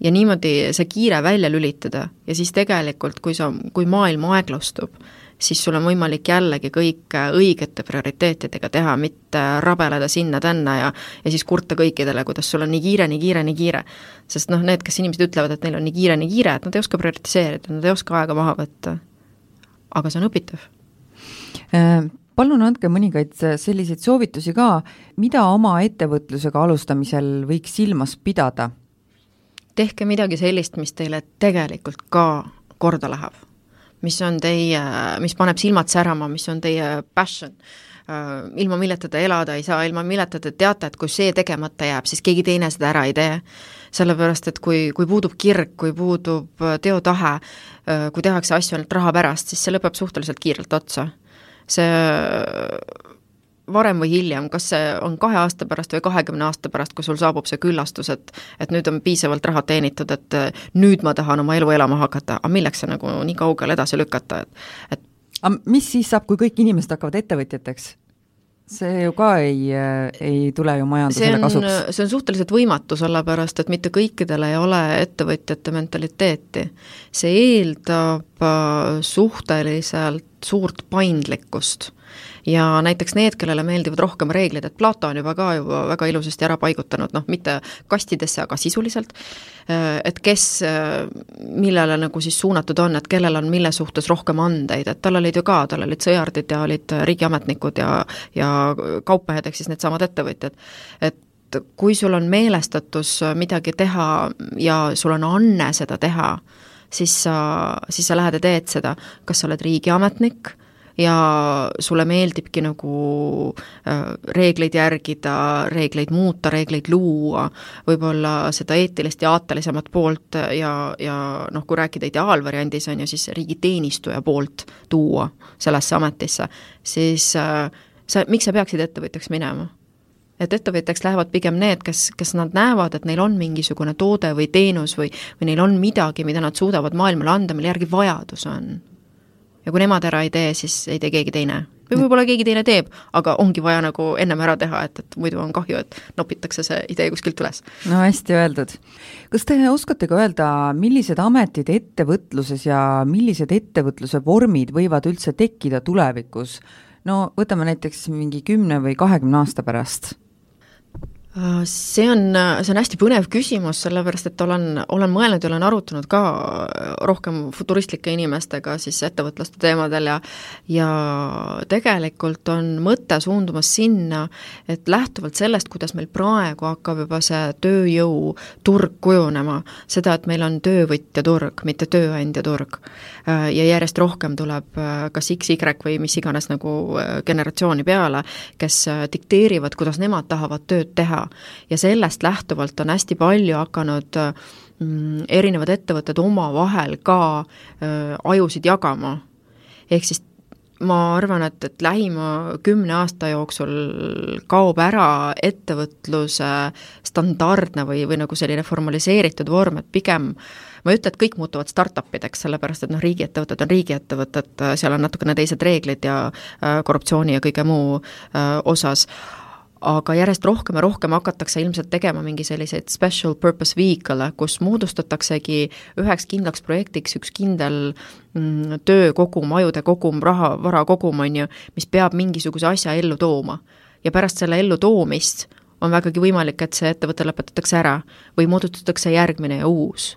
ja niimoodi see kiire välja lülitada ja siis tegelikult, kui sa, kui maailm aeglustub, siis sul on võimalik jällegi kõike õigete prioriteetidega teha, mitte rabeleda sinna-tänna ja ja siis kurta kõikidele, kuidas sul on nii kiire, nii kiire, nii kiire. sest noh, need, kes inimesed ütlevad, et neil on nii kiire, nii kiire, et nad ei oska prioritiseerida, nad ei oska aega maha võtta. aga see on õpitav äh, palun andke mõningaid selliseid soovitusi ka, mida oma ettevõtlusega alustamisel võiks silmas pidada tehke midagi sellist, mis teile tegelikult ka korda läheb. mis on teie, mis paneb silmad särama, mis on teie passion, äh, ilma milleta te elada ei saa, ilma milleta te teate, et kui see tegemata jääb, siis keegi teine seda ära ei tee. sellepärast, et kui, kui puudub kirg, kui puudub äh, teotahe, äh, kui tehakse asju ainult raha pärast, siis see lõpeb suhteliselt kiirelt otsa. see varem või hiljem, kas see on kahe aasta pärast või kahekümne aasta pärast, kui sul saabub see küllastus, et et nüüd on piisavalt raha teenitud, et nüüd ma tahan oma elu elama hakata, aga milleks see nagu nii kaugele edasi lükata, et et aga mis siis saab, kui kõik inimesed hakkavad ettevõtjateks? see ju ka ei, ei tule ju majandusele kasuks. see on suhteliselt võimatu, sellepärast et mitte kõikidel ei ole ettevõtjate mentaliteeti. see eeldab äh, suhteliselt suurt paindlikkust ja näiteks need, kellele meeldivad rohkem reeglid, et Plato on juba ka juba väga ilusasti ära paigutanud, noh, mitte kastidesse, aga sisuliselt, et kes millele nagu siis suunatud on, et kellel on mille suhtes rohkem andeid, et tal olid ju ka, tal olid sõjardid ja olid riigiametnikud ja ja kaupmehed, ehk siis needsamad ettevõtjad. et kui sul on meelestatus midagi teha ja sul on anne seda teha, siis sa, siis sa lähed ja teed seda, kas sa oled riigiametnik ja sulle meeldibki nagu äh, reegleid järgida, reegleid muuta, reegleid luua, võib-olla seda eetilist ja aatelisemat poolt ja, ja noh, kui rääkida ideaalvariandis, on ju, siis riigiteenistuja poolt tuua sellesse ametisse, siis äh, sa, miks sa peaksid ettevõtjaks minema? et ettevõtjaks lähevad pigem need, kes, kes nad näevad, et neil on mingisugune toode või teenus või, või neil on midagi, mida nad suudavad maailmale anda, mille järgi vajadus on ja kui nemad ära ei tee, siis ei tee keegi teine. või võib-olla keegi teine teeb, aga ongi vaja nagu ennem ära teha, et, et muidu on kahju, et nopitakse see idee kuskilt üles. no hästi öeldud. kas te oskate ka öelda, millised ametid ettevõtluses ja millised ettevõtluse vormid võivad üldse tekkida tulevikus? no võtame näiteks mingi kümne või kahekümne aasta pärast see on, see on hästi põnev küsimus, sellepärast et olen, olen mõelnud ja olen arutanud ka rohkem futuristlike inimestega siis ettevõtlaste teemadel ja ja tegelikult on mõte suundumas sinna, et lähtuvalt sellest, kuidas meil praegu hakkab juba see tööjõuturg kujunema, seda, et meil on töövõtja turg, mitte tööandja turg, äh, ja järjest rohkem tuleb äh, kas X, Y või mis iganes nagu generatsiooni peale, kes dikteerivad, kuidas nemad tahavad tööd teha, ja sellest lähtuvalt on hästi palju hakanud mm, erinevad ettevõtted omavahel ka äh, ajusid jagama. ehk siis ma arvan, et, et lähima kümne aasta jooksul kaob ära ettevõtluse standardne või, või nagu selline formaliseeritud vorm, et pigem ma ei ütle, et kõik muutuvad startup ideks, sellepärast et noh, riigiettevõtted on riigiettevõtted, seal on natukene teised reeglid ja äh, korruptsiooni ja kõige muu äh, osas, aga järjest rohkem ja rohkem hakatakse ilmselt tegema mingi selliseid special purpose vehicle'e, kus moodustataksegi üheks kindlaks projektiks üks kindel mm, töökogum, ajude kogum, raha, vara kogum, on ju, mis peab mingisuguse asja ellu tooma. ja pärast selle ellu toomist on vägagi võimalik, et see ettevõte lõpetatakse ära või moodustatakse järgmine ja uus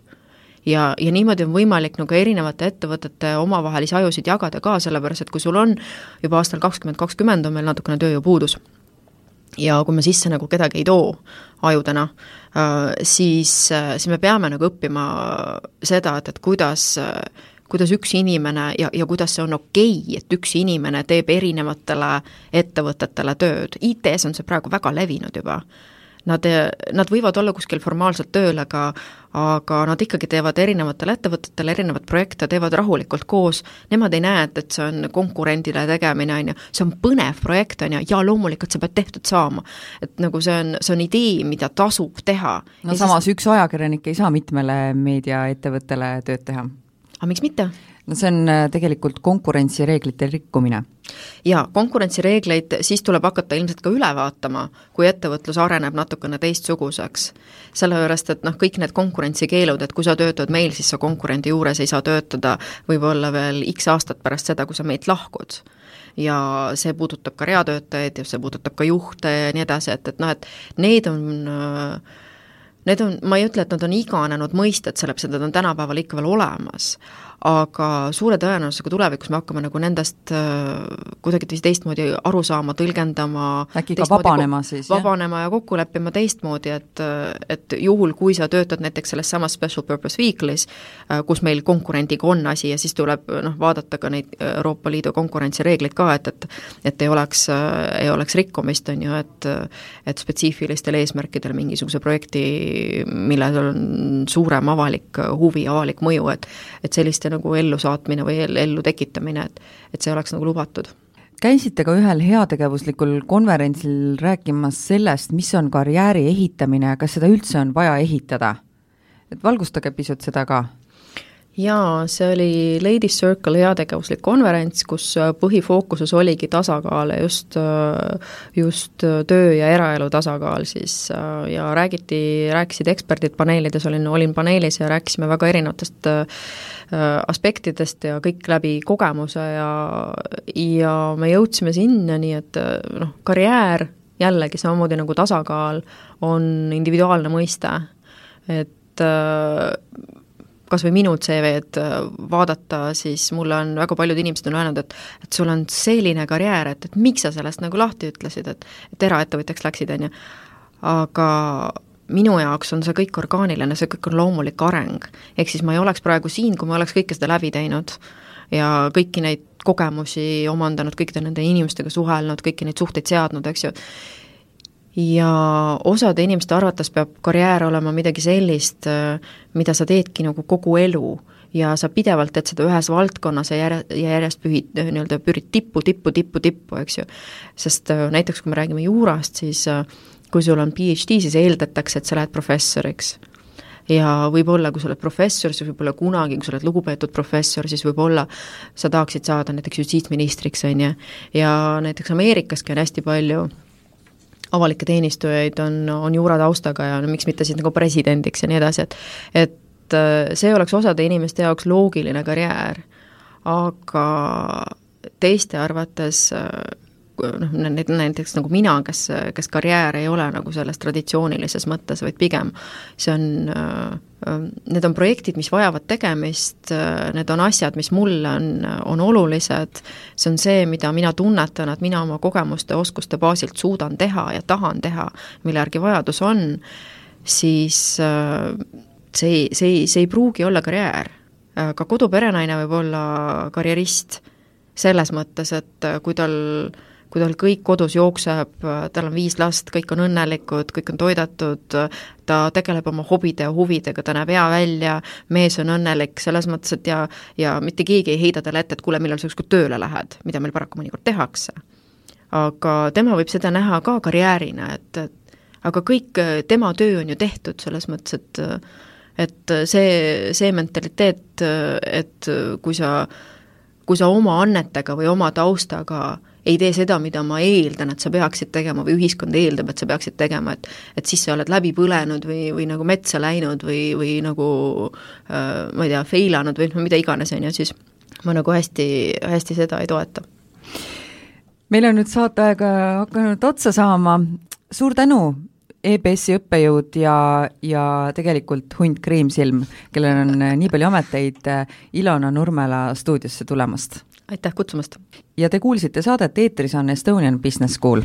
ja, ja niimoodi on võimalik nagu erinevate ettevõtete omavahelisi ajusid jagada ka, sellepärast et kui sul on juba aastal kakskümmend kakskümmend on meil natukene tööjõupuudus ja kui me sisse nagu kedagi ei too ajudena, äh, siis, äh, siis me peame nagu õppima seda, et, et kuidas kuidas üks inimene ja, ja kuidas see on okei okay,, et üks inimene teeb erinevatele ettevõtetele tööd, IT-s on see praegu väga levinud juba Nad, nad võivad olla kuskil formaalselt tööl, aga aga nad ikkagi teevad erinevatele ettevõtetele erinevaid projekte, teevad rahulikult koos, nemad ei näe, et, et see on konkurendile tegemine, on ju, see on põnev projekt, on ju, ja loomulikult see peab tehtud saama. et nagu see on, see on idee, mida tasub teha. no ja samas siis... üks ajakirjanik ei saa mitmele meediaettevõttele tööd teha. aga miks mitte? No see on äh, tegelikult konkurentsireeglite rikkumine. jaa, konkurentsireegleid siis tuleb hakata ilmselt ka üle vaatama, kui ettevõtlus areneb natukene teistsuguseks. sellepärast, et noh, kõik need konkurentsikeelud, et kui sa töötad meil, siis sa konkurendi juures ei saa töötada võib-olla veel X aastat pärast seda, kui sa meilt lahkud ja see puudutab ka reatöötajaid ja see puudutab ka juhte ja nii edasi, et, et noh, et need on äh, Need on, ma ei ütle, et nad on iganenud mõisted, sellepärast et nad on tänapäeval ikka veel olemas, aga suure tõenäosusega tulevikus me hakkame nagu nendest äh, kuidagiviisi teistmoodi aru saama, tõlgendama äkki ka vabanema siis, jah? vabanema ja kokku leppima teistmoodi, et et juhul, kui sa töötad näiteks selles samas special purpose vehicle'is, äh, kus meil konkurendiga on asi ja siis tuleb noh, vaadata ka neid Euroopa Liidu konkurentsireegleid ka, et, et et ei oleks, ei oleks rikkumist, on ju, et et spetsiifilistel eesmärkidel mingisuguse projekti, millel on suurem avalik huvi, avalik mõju, et et selliste nagu ellusaatmine või ellu tekitamine, et et see oleks nagu lubatud käisite ka ühel heategevuslikul konverentsil rääkimas sellest, mis on karjääri ehitamine ja kas seda üldse on vaja ehitada? et valgustage pisut seda ka jaa, see oli Ladies Circle heategevuslik konverents, kus äh, põhifookuses oligi tasakaal just, äh, just äh, töö ja eraelu tasakaal siis ja räägiti, rääkisid eksperdid paneelides, olin, olin paneelis ja rääkisime väga erinevatest aspektidest ja kõik läbi kogemuse ja, ja me jõudsime sinnani, et noh, karjäär jällegi samamoodi nagu tasakaal on individuaalne mõiste, et kas või minu CV-d äh, vaadata, siis mulle on väga paljud inimesed on öelnud, et et sul on selline karjäär, et, et miks sa sellest nagu lahti ütlesid, et et eraettevõtjaks läksid, on ju. aga minu jaoks on see kõik orgaaniline, see kõik on loomulik areng. ehk siis ma ei oleks praegu siin, kui ma oleks kõike seda läbi teinud ja kõiki neid kogemusi omandanud, kõikide nende inimestega suhelnud, kõiki neid suhteid seadnud, eks ju, ja osade inimeste arvates peab karjäär olema midagi sellist, mida sa teedki nagu kogu elu ja sa pidevalt teed seda ühes valdkonnas ja järje, ja järjest pühid, nii-öelda pürid tippu, tippu, tippu, tippu, eks ju. sest äh, näiteks kui me räägime juurast, siis äh, kui sul on PhD, siis eeldatakse, et sa lähed professoriks ja võib-olla, kui sa oled professor, siis võib-olla kunagi, kui sa oled lugupeetud professor, siis võib-olla sa tahaksid saada näiteks justiitsministriks, on ju, ja näiteks Ameerikaski on hästi palju avalikke teenistujaid on, on juurataustaga ja no miks mitte siis nagu presidendiks ja nii edasi, et et äh, see oleks osade inimeste jaoks loogiline karjäär, aga teiste arvates äh, noh, need näiteks nagu mina, kes, kes karjäär ei ole nagu selles traditsioonilises mõttes, vaid pigem see on äh, Need on projektid, mis vajavad tegemist, need on asjad, mis mulle on, on olulised, see on see, mida mina tunnetan, et mina oma kogemuste, oskuste baasilt suudan teha ja tahan teha, mille järgi vajadus on, siis see, see, see ei pruugi olla karjäär. ka koduperenaine võib olla karjerist selles mõttes, et äh, kui tal, kui tal kõik kodus jookseb, äh, tal on viis last, kõik on õnnelikud, kõik on toidetud, ta tegeleb oma hobide ja huvidega, ta näeb hea välja, mees on õnnelik, selles mõttes, et ja, ja mitte keegi ei heida talle ette, et kuule, millal sa ükskord tööle lähed, mida meil paraku mõnikord tehakse. aga tema võib seda näha ka karjäärina, et, et aga kõik äh, tema töö on ju tehtud, selles mõttes, et et see, see mentaliteet, et kui sa äh, kui sa oma annetega või oma taustaga ei tee seda, mida ma eeldan, et sa peaksid tegema või ühiskond eeldab, et sa peaksid tegema, et et siis sa oled läbi põlenud või, või nagu metsa läinud või, või nagu äh, ma ei tea, failanud või noh, mida iganes, on ju, siis ma nagu hästi, hästi seda ei toeta. meil on nüüd saateaega hakanud otsa saama, suur tänu EBS-i õppejõud ja, ja tegelikult hunt Kriimsilm, kellel on nii palju ameteid, Ilona Nurmela stuudiosse tulemast. Aitäh kutsumast! ja te kuulsite saadet, eetris on Estonian Business School.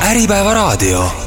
äripäeva raadio